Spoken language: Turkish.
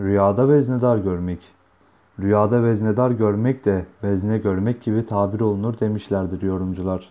Rüyada veznedar görmek. Rüyada veznedar görmek de vezne görmek gibi tabir olunur demişlerdir yorumcular.